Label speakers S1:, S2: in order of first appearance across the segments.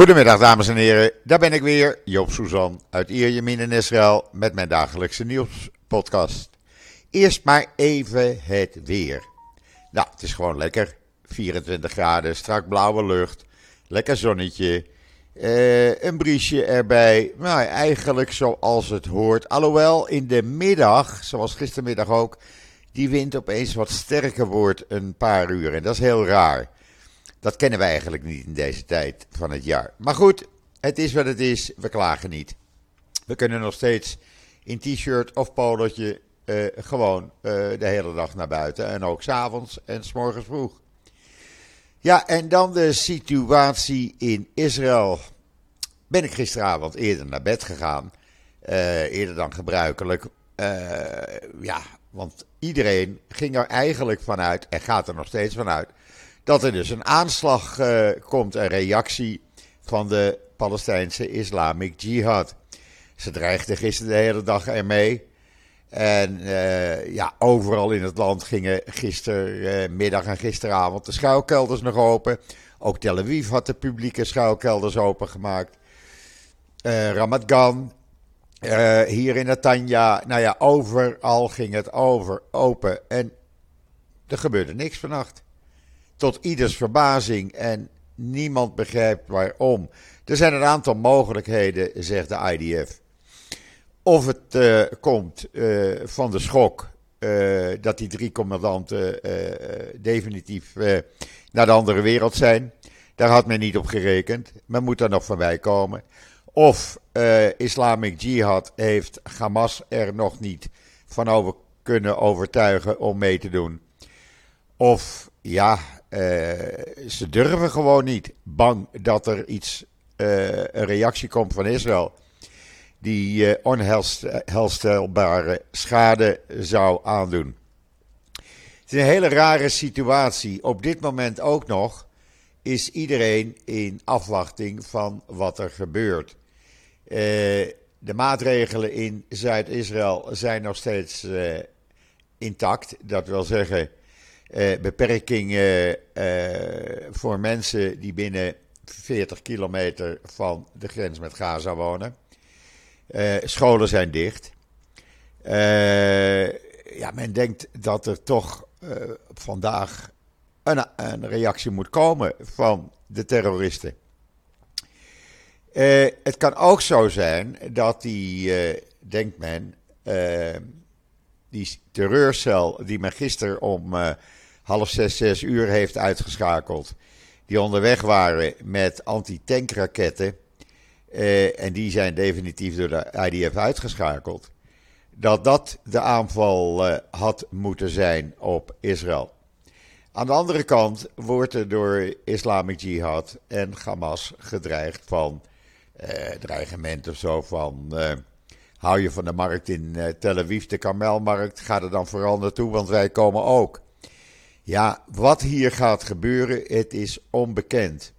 S1: Goedemiddag dames en heren, daar ben ik weer, Joop Suzan uit Ierjemien in Israël met mijn dagelijkse nieuwspodcast. Eerst maar even het weer. Nou, het is gewoon lekker, 24 graden, strak blauwe lucht, lekker zonnetje, eh, een briesje erbij. Nou, eigenlijk zoals het hoort. Alhoewel in de middag, zoals gistermiddag ook, die wind opeens wat sterker wordt een paar uur. En dat is heel raar. Dat kennen we eigenlijk niet in deze tijd van het jaar. Maar goed, het is wat het is. We klagen niet. We kunnen nog steeds in t-shirt of polootje uh, gewoon uh, de hele dag naar buiten. En ook s'avonds en s morgens vroeg. Ja, en dan de situatie in Israël. Ben ik gisteravond eerder naar bed gegaan. Uh, eerder dan gebruikelijk. ja, want iedereen ging er eigenlijk vanuit, en gaat er nog steeds vanuit, dat er dus een aanslag uh, komt, een reactie van de Palestijnse Islamic Jihad. Ze dreigden gisteren de hele dag ermee. En uh, ja, overal in het land gingen gistermiddag en gisteravond de schuilkelders nog open. Ook Tel Aviv had de publieke schuilkelders opengemaakt. Uh, Ramat Gan, hier in Netanya, nou ja, overal ging het over, open. En er gebeurde niks vannacht tot ieders verbazing en niemand begrijpt waarom. Er zijn een aantal mogelijkheden, zegt de IDF. Of het uh, komt uh, van de schok uh, dat die drie commandanten definitief naar de andere wereld zijn. Daar had men niet op gerekend. Men moet er nog voorbij komen. Of Islamic Jihad heeft Hamas er nog niet van over kunnen overtuigen om mee te doen. Of ja, uh, ze durven gewoon niet. Bang dat er iets, uh, een reactie komt van Israël. Die uh, onherstelbare schade zou aandoen. Het is een hele rare situatie. Op dit moment ook nog is iedereen in afwachting van wat er gebeurt. de maatregelen in Zuid-Israël zijn nog steeds intact. Dat wil zeggen beperkingen uh, voor mensen die binnen 40 kilometer van de grens met Gaza wonen. Scholen zijn dicht. ja, men denkt dat er toch vandaag een, een, reactie moet komen van de terroristen. het kan ook zo zijn dat die, denkt men, die terreurcel die men gisteren om half zes, zes uur heeft uitgeschakeld. Die onderweg waren met anti-tankraketten. Uh, en die zijn definitief door de IDF uitgeschakeld. Dat dat de aanval uh, had moeten zijn op Israël. Aan de andere kant wordt er door Islamic Jihad en Hamas gedreigd van uh, dreigement of zo van hou je van de markt in Tel Aviv, de Karmelmarkt, ga er dan vooral naartoe, want wij komen ook. Ja, wat hier gaat gebeuren, het is onbekend.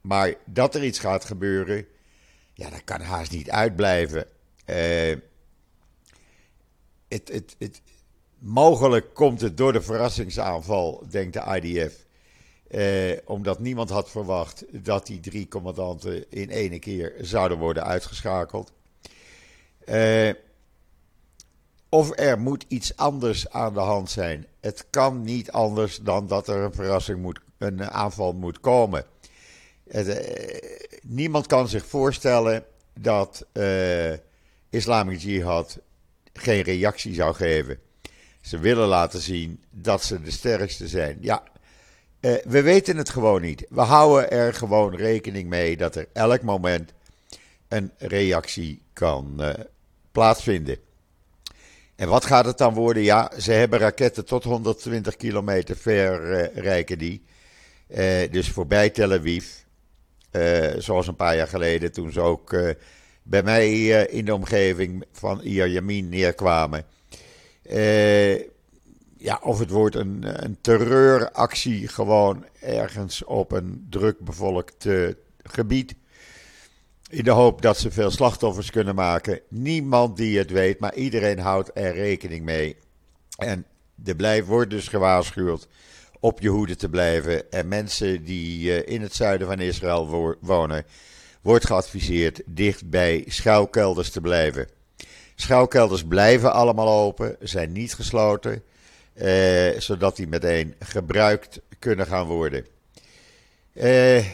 S1: Maar dat er iets gaat gebeuren, ja, dat kan haast niet uitblijven. Uh, het, het, het, mogelijk komt het door de verrassingsaanval, denkt de IDF. Eh, omdat niemand had verwacht dat die drie commandanten in ene keer zouden worden uitgeschakeld. Uh, of er moet iets anders aan de hand zijn. Het kan niet anders dan dat er een verrassing moet, een aanval moet komen. Eh, niemand kan zich voorstellen dat uh, Islamic Jihad geen reactie zou geven. Ze willen laten zien dat ze de sterkste zijn. Ja, uh, we weten het gewoon niet. We houden er gewoon rekening mee dat er elk moment een reactie kan uh, plaatsvinden. En wat gaat het dan worden? Ja, ze hebben raketten tot 120 kilometer ver uh, die. Uh, dus voorbij Tel Aviv. Uh, zoals een paar jaar geleden toen ze ook bij mij in de omgeving van Yamin neerkwamen. ja, of het wordt een, een terreuractie gewoon ergens op een druk bevolkt gebied. In de hoop dat ze veel slachtoffers kunnen maken. Niemand die het weet, maar iedereen houdt er rekening mee. En de blijf wordt dus gewaarschuwd op je hoede te blijven. En mensen die in het zuiden van Israël wonen, wordt geadviseerd dicht bij schuilkelders te blijven. Schuilkelders blijven allemaal open, zijn niet gesloten, eh, zodat die meteen gebruikt kunnen gaan worden. Eh,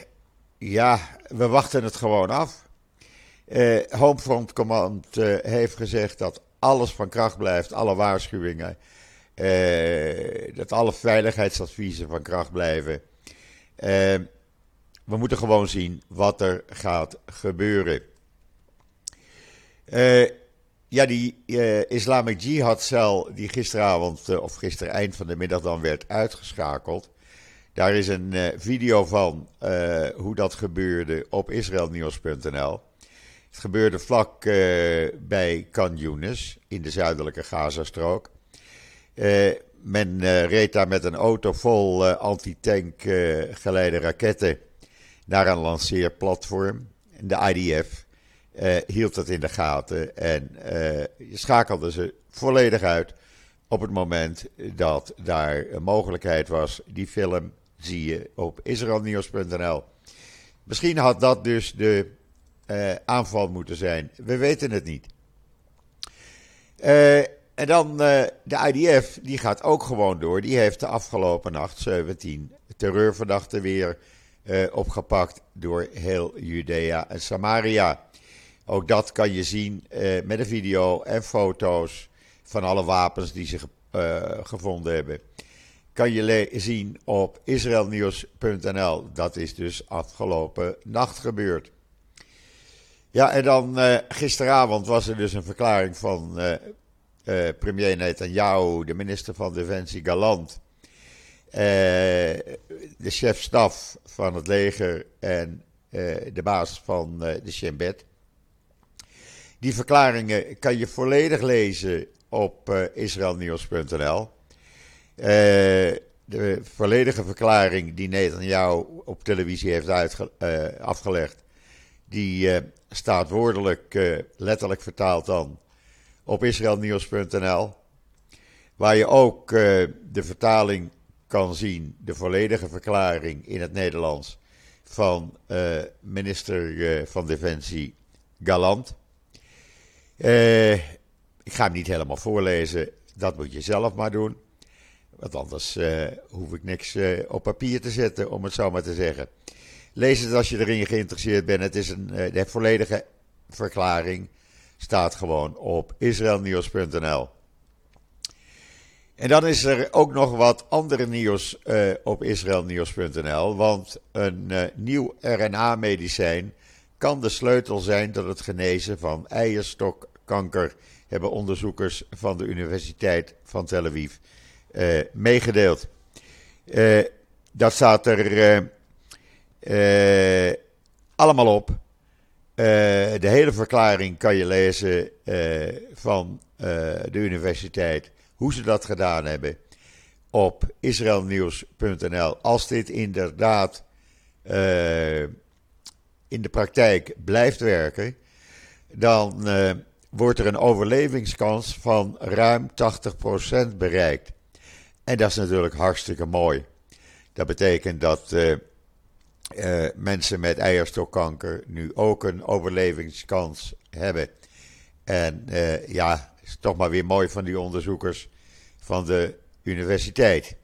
S1: ja, we wachten het gewoon af. Eh, Homefront Command eh, heeft gezegd dat alles van kracht blijft, alle waarschuwingen, eh, dat alle veiligheidsadviezen van kracht blijven. Eh, we moeten gewoon zien wat er gaat gebeuren. Uh, ja, die Islamic Jihad-cel die gisteravond, of gisteren eind van de middag dan werd uitgeschakeld. Daar is een video van hoe dat gebeurde op israelnieuws.nl. Het gebeurde vlak bij Khan Yunis in de zuidelijke Gazastrook. men reed daar met een auto vol anti-tank geleide raketten naar een lanceerplatform. De IDF uh, eh, hield dat in de gaten en uh, schakelde ze volledig uit op het moment dat daar een mogelijkheid was. Die film zie je op israelnieuws.nl. Misschien had dat dus de uh, aanval moeten zijn. We weten het niet. en dan de IDF, die gaat ook gewoon door. Die heeft de afgelopen nacht 17 terreurverdachten weer opgepakt door heel Judea en Samaria. Ook dat kan je zien met een video en foto's van alle wapens die ze gevonden hebben. Kan je zien op israelnieuws.nl. Dat is dus afgelopen nacht gebeurd. Ja, en dan gisteravond was er dus een verklaring van premier Netanyahu, de minister van Defensie Galant eh, de chef-staf van het leger en eh, de baas van eh, de Shin Bet. Die verklaringen kan je volledig lezen op israelnieuws.nl. de volledige verklaring die Netanyahu op televisie heeft uitge, afgelegd, die staat woordelijk, letterlijk vertaald dan, op israelnieuws.nl. Waar je ook de vertaling kan zien de volledige verklaring in het Nederlands van uh, minister van Defensie Galant. Ik ga hem niet helemaal voorlezen, dat moet je zelf maar doen. Want anders hoef ik niks op papier te zetten, om het zo maar te zeggen. Lees het als je erin geïnteresseerd bent. Het is een de volledige verklaring staat gewoon op israelnieuws.nl. En dan is er ook nog wat andere nieuws uh, op israelnieuws.nl. Want een uh, nieuw RNA-medicijn kan de sleutel zijn tot het genezen van eierstokkanker, hebben onderzoekers van de Universiteit van Tel Aviv meegedeeld. dat staat er allemaal op. de hele verklaring kan je lezen van de universiteit hoe ze dat gedaan hebben op israelnieuws.nl. Als dit inderdaad uh, in de praktijk blijft werken, dan uh, wordt er een overlevingskans van ruim 80% bereikt. En dat is natuurlijk hartstikke mooi. Dat betekent dat uh, mensen met eierstokkanker nu ook een overlevingskans hebben. En ja, is toch maar weer mooi van die onderzoekers van de universiteit.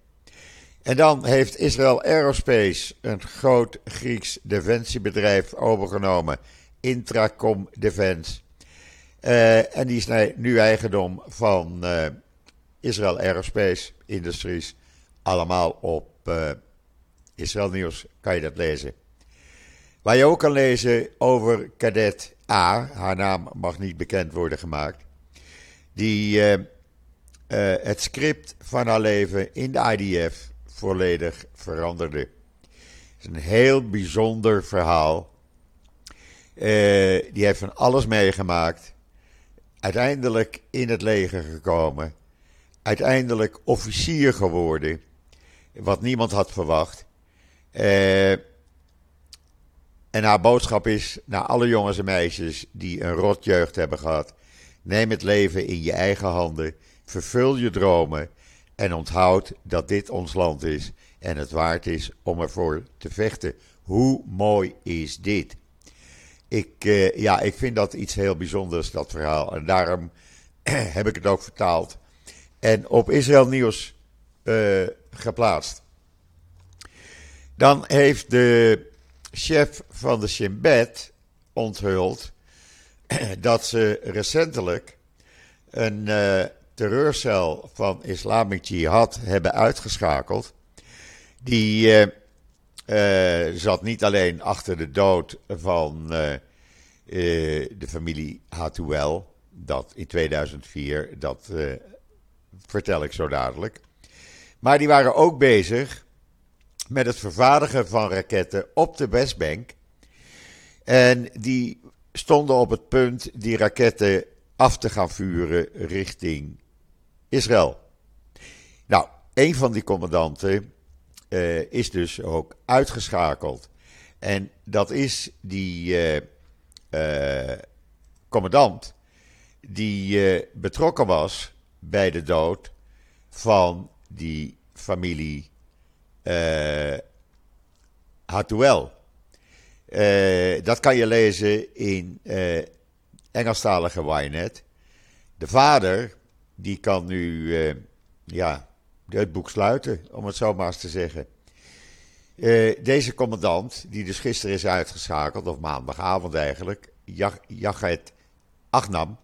S1: En dan heeft Israel Aerospace, een groot Grieks defensiebedrijf, overgenomen. Intracom Defense. Uh, en die is nu eigendom van Israel Aerospace Industries. Allemaal op Israël Nieuws kan je dat lezen. Waar je ook kan lezen over kadet A, haar naam mag niet bekend worden gemaakt die uh, uh, het script van haar leven in de IDF volledig veranderde. Het is een heel bijzonder verhaal. Uh, die heeft van alles meegemaakt. Uiteindelijk in het leger gekomen. Uiteindelijk officier geworden. Wat niemand had verwacht. En haar boodschap is naar alle jongens en meisjes die een rotjeugd hebben gehad Neem het leven in je eigen handen, vervul je dromen en onthoud dat dit ons land is en het waard is om ervoor te vechten. Hoe mooi is dit? Ik, uh, ja, ik vind dat iets heel bijzonders, dat verhaal. En daarom heb ik het ook vertaald en op Israël Nieuws uh, geplaatst. Dan heeft de chef van de Shin Bet onthuld dat ze recentelijk een uh, terreurcel van Islamic Jihad hebben uitgeschakeld. Die uh, uh, zat niet alleen achter de dood van de familie Hatouel, dat in 2004, dat vertel ik zo dadelijk. Maar die waren ook bezig met het vervaardigen van raketten op de Westbank. En die stonden op het punt die raketten af te gaan vuren richting Israël. Nou, een van die commandanten uh, is dus ook uitgeschakeld. En dat is die uh, uh, commandant die betrokken was bij de dood van die familie Uh, dat kan je lezen in uh, Engelstalige Wynet. De vader, die kan nu ja, het boek sluiten, om het zo maar eens te zeggen. deze commandant, die dus gisteren is uitgeschakeld, of maandagavond eigenlijk, Jachet Agnam,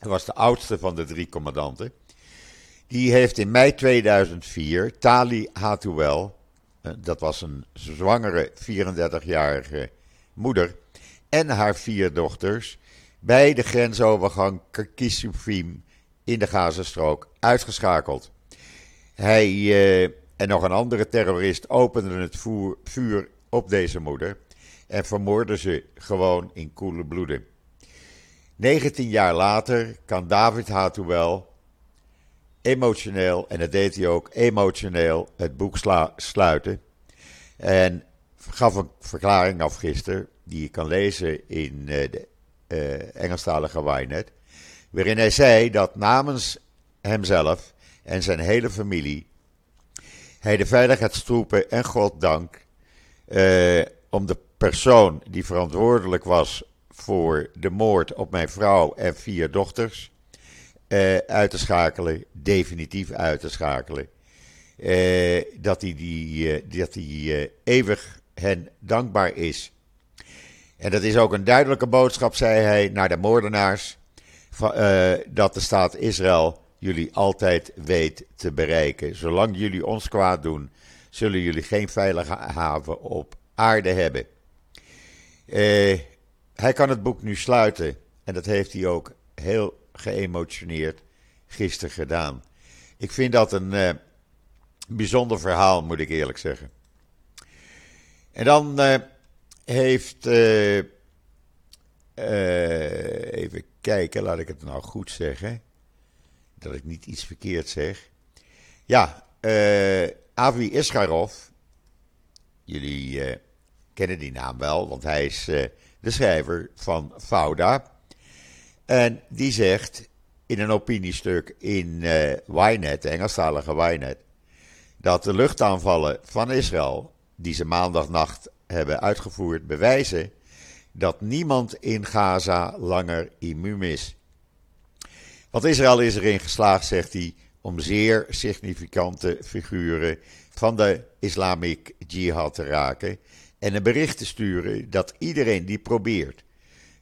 S1: was de oudste van de drie commandanten. Die heeft in mei 2004 Tali Hatouel eh, dat was een zwangere 34-jarige moeder en haar vier dochters bij de grensovergang Kisufim in de Gazastrook uitgeschakeld. Hij uh, en nog een andere terrorist openden het vuur op deze moeder en vermoorden ze gewoon in koele bloeden. 19 jaar later kan David Hatouel emotioneel, en dat deed hij ook emotioneel, het boek sluiten. En gaf een verklaring af gisteren, die je kan lezen in uh, de uh, Engelstalige Wynet. Waarin hij zei dat namens hemzelf en zijn hele familie hij de veiligheidstroepen en God dank uh, om de persoon die verantwoordelijk was voor de moord op mijn vrouw en vier dochters uh, uit te schakelen, definitief uit te schakelen. Uh, dat hij, die, uh, dat hij eeuwig hen dankbaar is. En dat is ook een duidelijke boodschap, zei hij, naar de moordenaars. Van, dat de staat Israël jullie altijd weet te bereiken. Zolang jullie ons kwaad doen, zullen jullie geen veilige haven op aarde hebben. hij kan het boek nu sluiten. En dat heeft hij ook heel geëmotioneerd gisteren gedaan. Ik vind dat een uh, bijzonder verhaal, moet ik eerlijk zeggen. En dan uh, heeft. Uh, even kijken, laat ik het nou goed zeggen. Dat ik niet iets verkeerd zeg. Ja, Avi Iskarov. Jullie kennen die naam wel, want hij is de schrijver van Fauda. En die zegt in een opiniestuk in uh, Ynet, de Engelstalige Ynet, dat de luchtaanvallen van Israël, die ze maandagnacht hebben uitgevoerd, bewijzen dat niemand in Gaza langer immuun is. Want Israël is erin geslaagd, zegt hij, om zeer significante figuren van de Islamic Jihad te raken en een bericht te sturen dat iedereen die probeert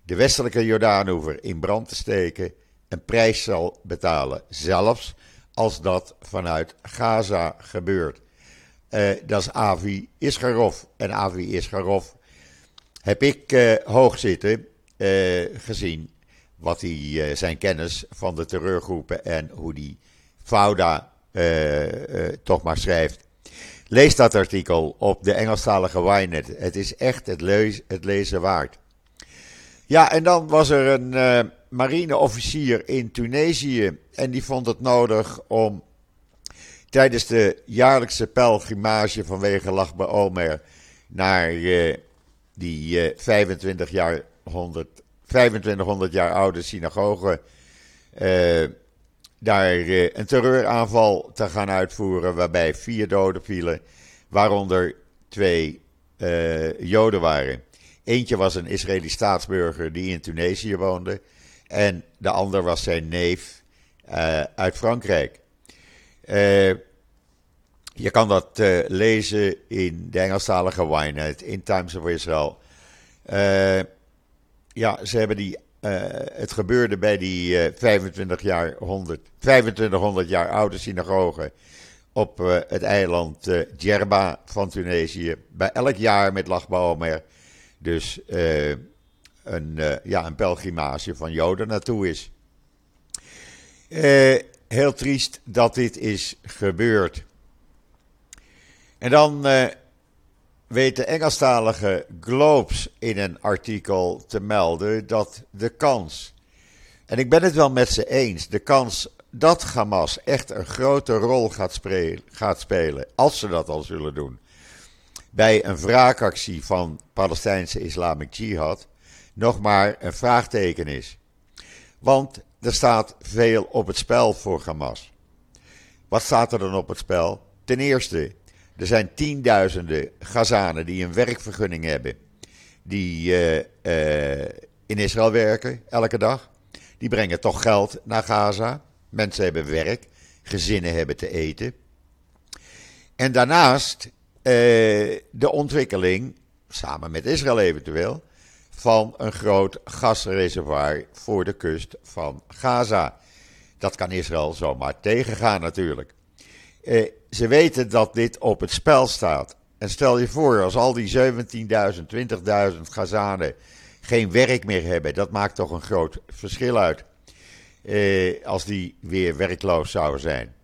S1: de westelijke Jordaanoever in brand te steken, een prijs zal betalen. Zelfs als dat vanuit Gaza gebeurt. Uh, dat is Avi Isgarov. En Avi Isgarov heb ik uh, hoog zitten uh, gezien wat hij, zijn kennis van de terreurgroepen en hoe die Fauda toch maar schrijft. Lees dat artikel op de Engelstalige Wynet. Het is echt het lezen waard. Ja, en dan was er een uh, marineofficier in Tunesië. En die vond het nodig om tijdens de jaarlijkse pelgrimage vanwege Lachbe Omer naar uh, die uh, 25 jaar 100, 2500 jaar oude synagoge. Daar een terreuraanval te gaan uitvoeren waarbij vier doden vielen waaronder twee Joden waren. Eentje was een Israëlisch staatsburger die in Tunesië woonde. En de ander was zijn neef uit Frankrijk. je kan dat lezen in de Engelstalige Ynet, in Times of Israel. ja, ze hebben die het gebeurde bij die uh, 25 jaar 100, 2500 jaar oude synagoge op het eiland Djerba van Tunesië. Bij elk jaar met Lachbouwmer dus een, ja, een pelgrimage van Joden naartoe is. heel triest dat dit is gebeurd. En dan weet de Engelstalige Globes in een artikel te melden dat de kans, en ik ben het wel met ze eens, de kans dat Hamas echt een grote rol gaat, gaat spelen, als ze dat al zullen doen, bij een wraakactie van Palestijnse Islamic Jihad, nog maar een vraagteken is. Want er staat veel op het spel voor Hamas. Wat staat er dan op het spel? Ten eerste er zijn tienduizenden Gazanen die een werkvergunning hebben. Die uh, uh, in Israël werken elke dag. Die brengen toch geld naar Gaza. Mensen hebben werk. Gezinnen hebben te eten. En daarnaast de ontwikkeling, samen met Israël eventueel, van een groot gasreservoir voor de kust van Gaza. Dat kan Israël zomaar tegengaan natuurlijk. Eh, ze weten dat dit op het spel staat. En stel je voor, als al die 17.000, 20.000 Gazanen geen werk meer hebben, dat maakt toch een groot verschil uit. Eh, als die weer werkloos zouden zijn.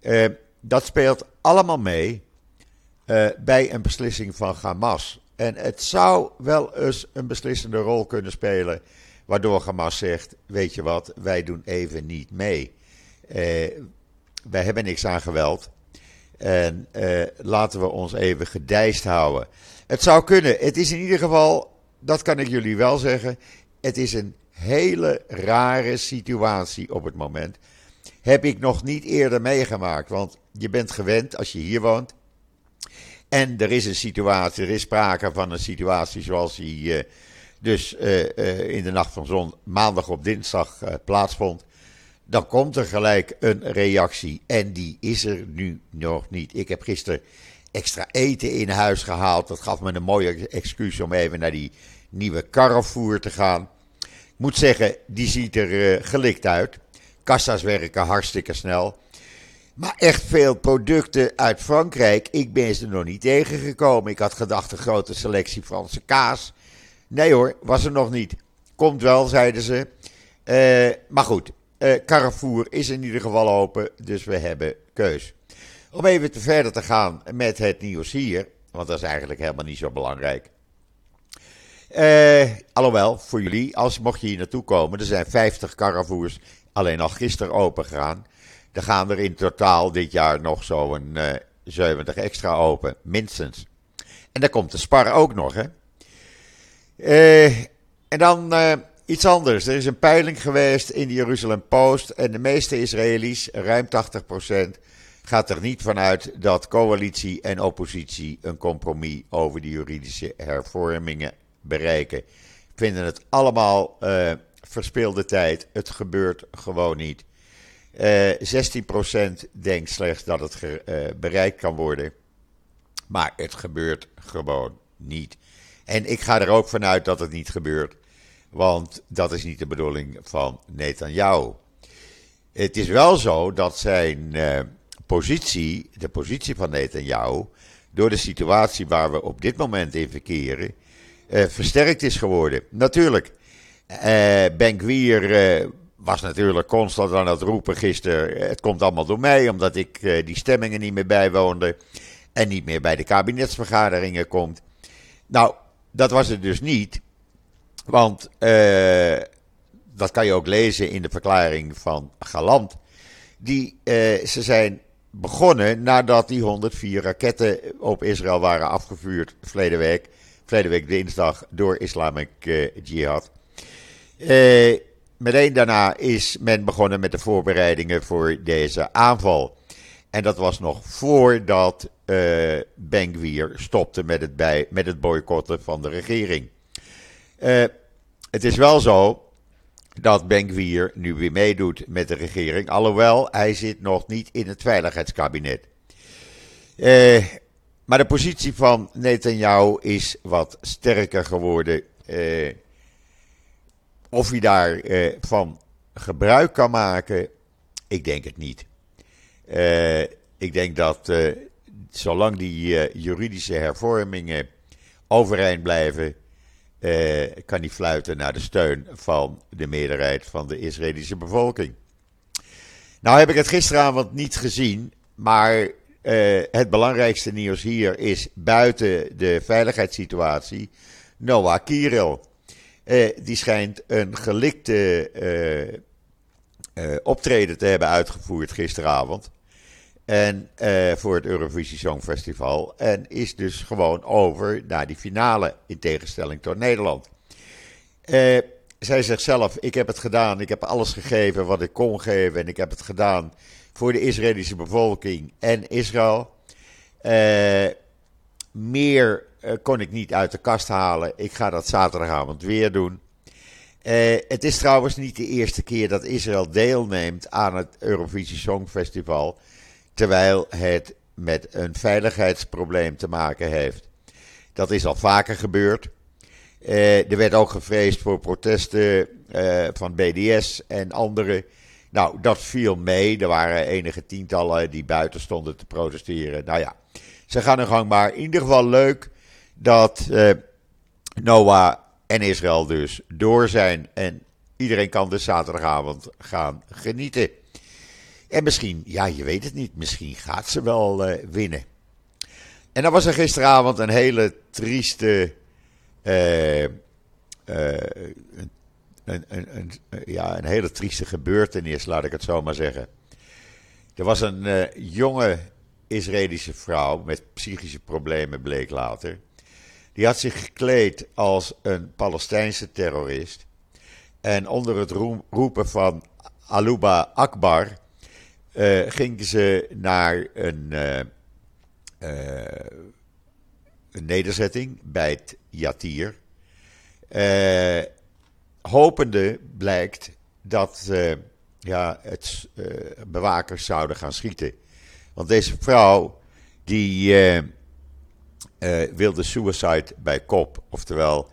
S1: Eh, dat speelt allemaal mee eh, bij een beslissing van Hamas. En het zou wel eens een beslissende rol kunnen spelen, waardoor Hamas zegt: Weet je wat, wij doen even niet mee. Eh, wij hebben niks aan geweld. En uh, laten we ons even gedijst houden. Het zou kunnen. Het is in ieder geval, dat kan ik jullie wel zeggen. Het is een hele rare situatie op het moment. Heb ik nog niet eerder meegemaakt. Want je bent gewend als je hier woont. En er is een situatie, er is sprake van een situatie zoals die uh, dus uh, uh, in de nacht van zon maandag op dinsdag plaatsvond dan komt er gelijk een reactie. En die is er nu nog niet. Ik heb gisteren extra eten in huis gehaald. Dat gaf me een mooie excuus om even naar die nieuwe Carrefour te gaan. Ik moet zeggen, die ziet er gelikt uit. Kassa's werken hartstikke snel. Maar echt veel producten uit Frankrijk. Ik ben ze nog niet tegengekomen. Ik had gedacht een grote selectie Franse kaas. Nee hoor, was er nog niet. Komt wel, zeiden ze. Uh, maar goed, uh, Carrefour is in ieder geval open, dus we hebben keus. Om even te verder te gaan met het nieuws hier, want dat is eigenlijk helemaal niet zo belangrijk. Uh, alhoewel, voor jullie, als mocht je hier naartoe komen, er zijn 50 Carrefours alleen al gisteren open gegaan. Er gaan er in totaal dit jaar nog zo'n uh, 70 extra open, minstens. En daar komt de Spar ook nog, hè. Uh, en dan Iets anders. Er is een peiling geweest in de Jeruzalem Post. En de meeste Israëli's, ruim 80%, gaat er niet vanuit dat coalitie en oppositie een compromis over de juridische hervormingen bereiken. Vinden het allemaal uh, verspeelde tijd. Het gebeurt gewoon niet. Uh, eh, 16% denkt slechts dat het uh, bereikt kan worden. Maar het gebeurt gewoon niet. En ik ga er ook vanuit dat het niet gebeurt. Want dat is niet de bedoeling van Netanyahu. Het is wel zo dat zijn uh, positie, de positie van Netanyahu, door de situatie waar we op dit moment in verkeren, versterkt is geworden. Natuurlijk, uh, Ben Gwier was natuurlijk constant aan het roepen gisteren. Het komt allemaal door mij, omdat ik die stemmingen niet meer bijwoonde en niet meer bij de kabinetsvergaderingen komt. Nou, dat was het dus niet. Want uh, dat kan je ook lezen in de verklaring van Galant. Die, uh, ze zijn begonnen nadat die 104 raketten op Israël waren afgevuurd verleden week, dinsdag door Islamic Jihad. Meteen daarna is men begonnen met de voorbereidingen voor deze aanval. En dat was nog voordat uh, stopte met het, bij, met het boycotten van de regering. Uh, het is wel zo dat Ben nu weer meedoet met de regering, alhoewel hij zit nog niet in het veiligheidskabinet. Uh, maar de positie van Netanyahu is wat sterker geworden. Of hij daarvan van gebruik kan maken, ik denk het niet. Uh, ik denk dat uh, zolang die juridische hervormingen overeind blijven, kan hij fluiten naar de steun van de meerderheid van de Israëlische bevolking. Nou heb ik het gisteravond niet gezien, maar het belangrijkste nieuws hier is buiten de veiligheidssituatie Noah Kirel. die schijnt een gelikte optreden te hebben uitgevoerd gisteravond. En voor het Eurovisie Songfestival. En is dus gewoon over naar die finale. In tegenstelling tot Nederland. Zij zegt zelf: Ik heb het gedaan. Ik heb alles gegeven wat ik kon geven. En ik heb het gedaan voor de Israëlische bevolking en Israël. Meer kon ik niet uit de kast halen. Ik ga dat zaterdagavond weer doen. het is trouwens niet de eerste keer dat Israël deelneemt aan het Eurovisie Songfestival terwijl het met een veiligheidsprobleem te maken heeft. Dat is al vaker gebeurd. Uh, er werd ook gevreesd voor protesten van BDS en anderen. Nou, dat viel mee. Er waren enige tientallen die buiten stonden te protesteren. Nou ja, ze gaan hun gang maar. In ieder geval leuk dat uh, Noah en Israël dus door zijn. En iedereen kan dus zaterdagavond gaan genieten. En misschien, ja, je weet het niet, misschien gaat ze wel uh, winnen. En dan was er gisteravond een hele trieste. Een, een, een, ja, een hele trieste gebeurtenis, laat ik het zo maar zeggen. Er was een jonge Israëlische vrouw met psychische problemen, bleek later. Die had zich gekleed als een Palestijnse terrorist. En onder het roepen van Aluba Akbar uh, gingen ze naar een, uh, uh, een nederzetting bij het Yatir. hopende blijkt dat ja, het, bewakers zouden gaan schieten. Want deze vrouw die wilde suicide bij kop, oftewel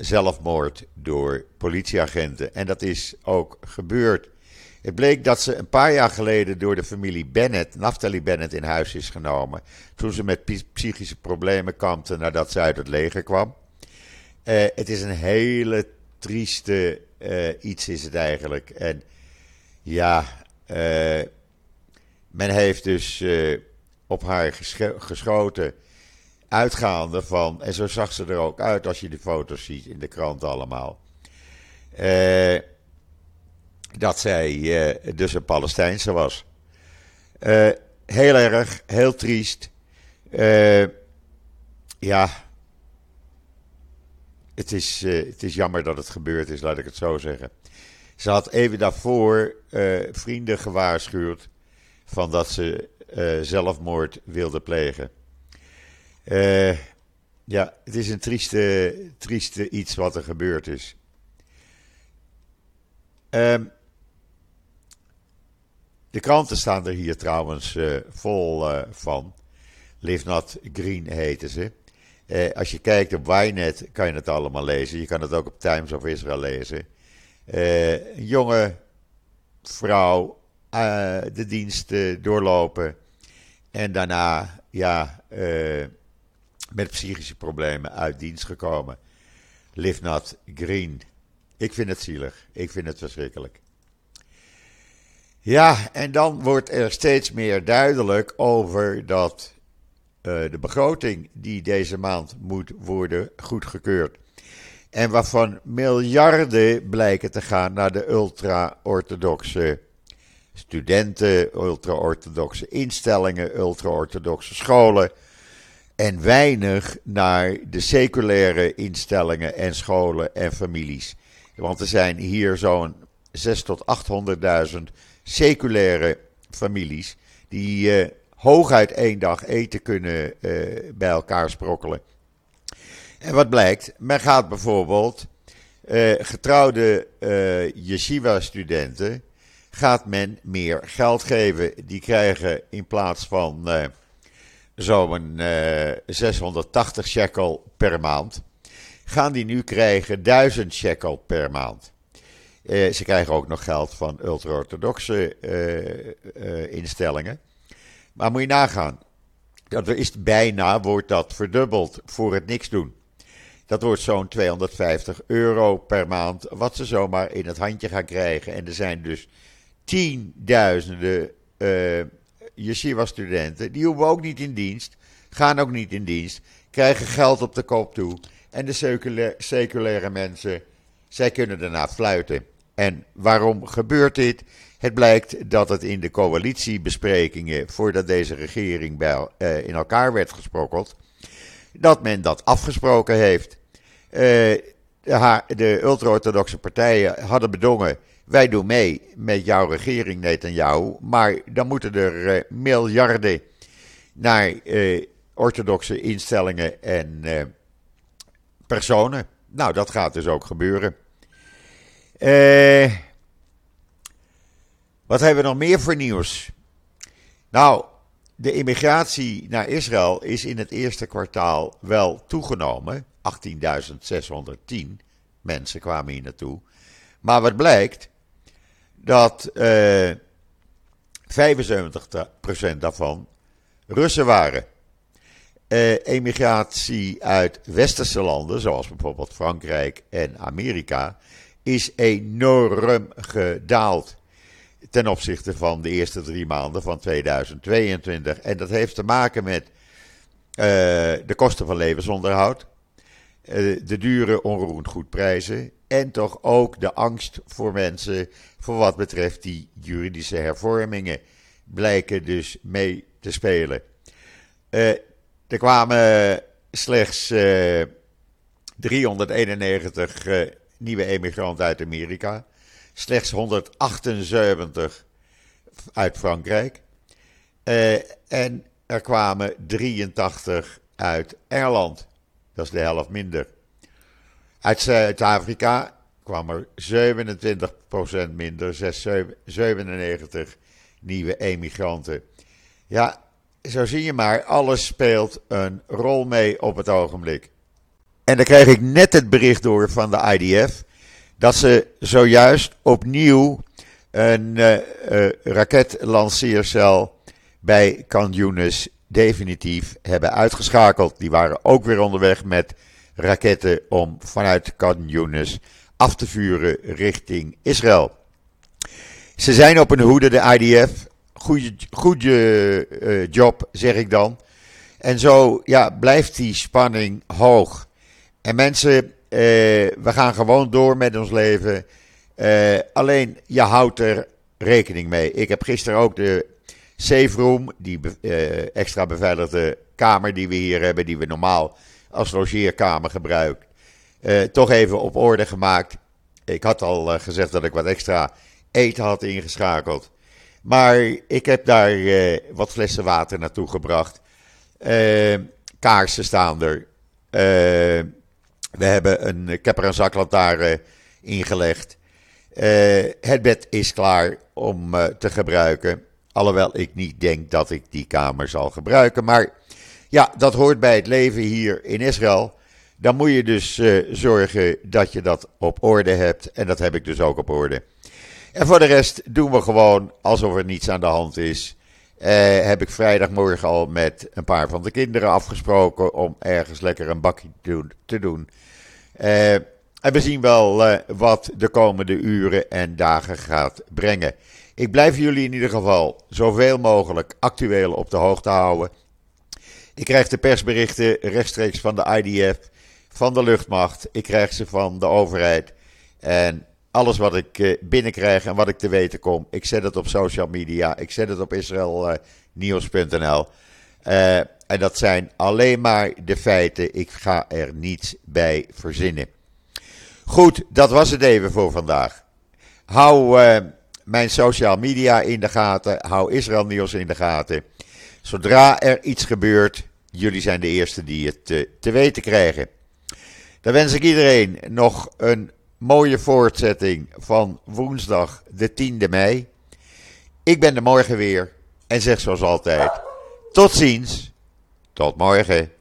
S1: zelfmoord door politieagenten. En dat is ook gebeurd. Het bleek dat ze een paar jaar geleden door de familie Bennett, Naftali Bennett, in huis is genomen. Toen ze met psychische problemen kampte nadat ze uit het leger kwam. Uh, het is een hele trieste iets, is het eigenlijk. En ja, men heeft dus op haar geschoten. Uitgaande van, en zo zag ze er ook uit als je de foto's ziet in de krant allemaal. Eh dat zij uh, dus een Palestijnse was. Uh, heel erg, heel triest. Uh, ja, het is, het is jammer dat het gebeurd is, laat ik het zo zeggen. Ze had even daarvoor vrienden gewaarschuwd van dat ze zelfmoord wilde plegen. Ja, het is een trieste, trieste iets wat er gebeurd is. Um, de kranten staan er hier trouwens uh, vol uh, van. Live Not Green heten ze. Als je kijkt op Ynet kan je het allemaal lezen. Je kan het ook op Times of Israel lezen. een jonge vrouw de dienst doorlopen. En daarna ja, met psychische problemen uit dienst gekomen. Live Not Green. Ik vind het zielig. Ik vind het verschrikkelijk. Ja, en dan wordt er steeds meer duidelijk over dat uh, de begroting die deze maand moet worden goedgekeurd. En waarvan miljarden blijken te gaan naar de ultra-orthodoxe studenten, ultra-orthodoxe instellingen, ultra-orthodoxe scholen. En weinig naar de seculaire instellingen en scholen en families. Want er zijn hier zo'n 6 tot 800.000 seculaire families die uh, hooguit één dag eten kunnen bij elkaar sprokkelen. En wat blijkt? Men gaat bijvoorbeeld getrouwde yeshiva-studenten gaat men meer geld geven. Die krijgen in plaats van zo'n 680 shekel per maand, gaan die nu krijgen 1000 shekel per maand. Uh, ze krijgen ook nog geld van ultra-orthodoxe uh, instellingen. Maar moet je nagaan, dat is bijna, wordt dat verdubbeld voor het niks doen. Dat wordt zo'n 250 euro per maand, wat ze zomaar in het handje gaan krijgen. En er zijn dus tienduizenden yeshiva-studenten, die hoeven ook niet in dienst, gaan ook niet in dienst, krijgen geld op de kop toe. En de seculaire, mensen, zij kunnen daarna fluiten. En waarom gebeurt dit? Het blijkt dat het in de coalitiebesprekingen, voordat deze regering bij, uh, in elkaar werd gesprokkeld, dat men dat afgesproken heeft. De, de ultra-orthodoxe partijen hadden bedongen, wij doen mee met jouw regering Netanyahu, maar dan moeten er uh, miljarden naar orthodoxe instellingen en personen. Nou, dat gaat dus ook gebeuren. Eh, wat hebben we nog meer voor nieuws? Nou, de immigratie naar Israël is in het eerste kwartaal wel toegenomen. 18.610 mensen kwamen hier naartoe. Maar wat blijkt? Dat uh, eh, 75% daarvan Russen waren. Uh, emigratie uit westerse landen, zoals bijvoorbeeld Frankrijk en Amerika, is enorm gedaald ten opzichte van de eerste drie maanden van 2022. En dat heeft te maken met uh, de kosten van levensonderhoud, de dure onroerend goedprijzen en toch ook de angst voor mensen voor wat betreft die juridische hervormingen blijken dus mee te spelen. Uh, er kwamen slechts 391 nieuwe emigranten uit Amerika. Slechts 178 uit Frankrijk. En er kwamen 83 uit Engeland. Dat is de helft minder. Uit Zuid-Afrika kwamen er 27% minder, 97 nieuwe emigranten. Ja, zo zie je maar, alles speelt een rol mee op het ogenblik. En dan kreeg ik net het bericht door van de IDF dat ze zojuist opnieuw een uh, raketlanceercel bij Can definitief hebben uitgeschakeld. Die waren ook weer onderweg met raketten om vanuit Can af te vuren richting Israël. Ze zijn op een hoede, de IDF. Goede, goede uh, job, zeg ik dan. En zo ja, blijft die spanning hoog. En mensen, uh, we gaan gewoon door met ons leven. Uh, alleen je houdt er rekening mee. Ik heb gisteren ook de safe room, die extra beveiligde kamer die we hier hebben, die we normaal als logeerkamer gebruiken, toch even op orde gemaakt. Ik had al gezegd dat ik wat extra eten had ingeschakeld. Maar ik heb daar wat flessen water naartoe gebracht. kaarsen staan er. We hebben een, ik heb er een zaklantaarn ingelegd. Het bed is klaar om te gebruiken. Alhoewel ik niet denk dat ik die kamer zal gebruiken. Maar ja, dat hoort bij het leven hier in Israël. Dan moet je dus uh, zorgen dat je dat op orde hebt. En dat heb ik dus ook op orde. En voor de rest doen we gewoon alsof er niets aan de hand is. heb ik vrijdagmorgen al met een paar van de kinderen afgesproken om ergens lekker een bakje te doen. Te doen. Uh, en we zien wel wat de komende uren en dagen gaat brengen. Ik blijf jullie in ieder geval zoveel mogelijk actueel op de hoogte houden. Ik krijg de persberichten rechtstreeks van de IDF, van de luchtmacht. Ik krijg ze van de overheid. En alles wat ik uh, binnenkrijg en wat ik te weten kom, ik zet het op social media. Ik zet het op israelnieuws.nl. Uh, en dat zijn alleen maar de feiten. Ik ga er niets bij verzinnen. Goed, dat was het even voor vandaag. Hou uh, mijn social media in de gaten. Hou Israël Nieuws in de gaten. Zodra er iets gebeurt, jullie zijn de eerste die het te, te weten krijgen. Dan wens ik iedereen nog een mooie voortzetting van woensdag de 10e mei. Ik ben er morgen weer en zeg zoals altijd: tot ziens, tot morgen.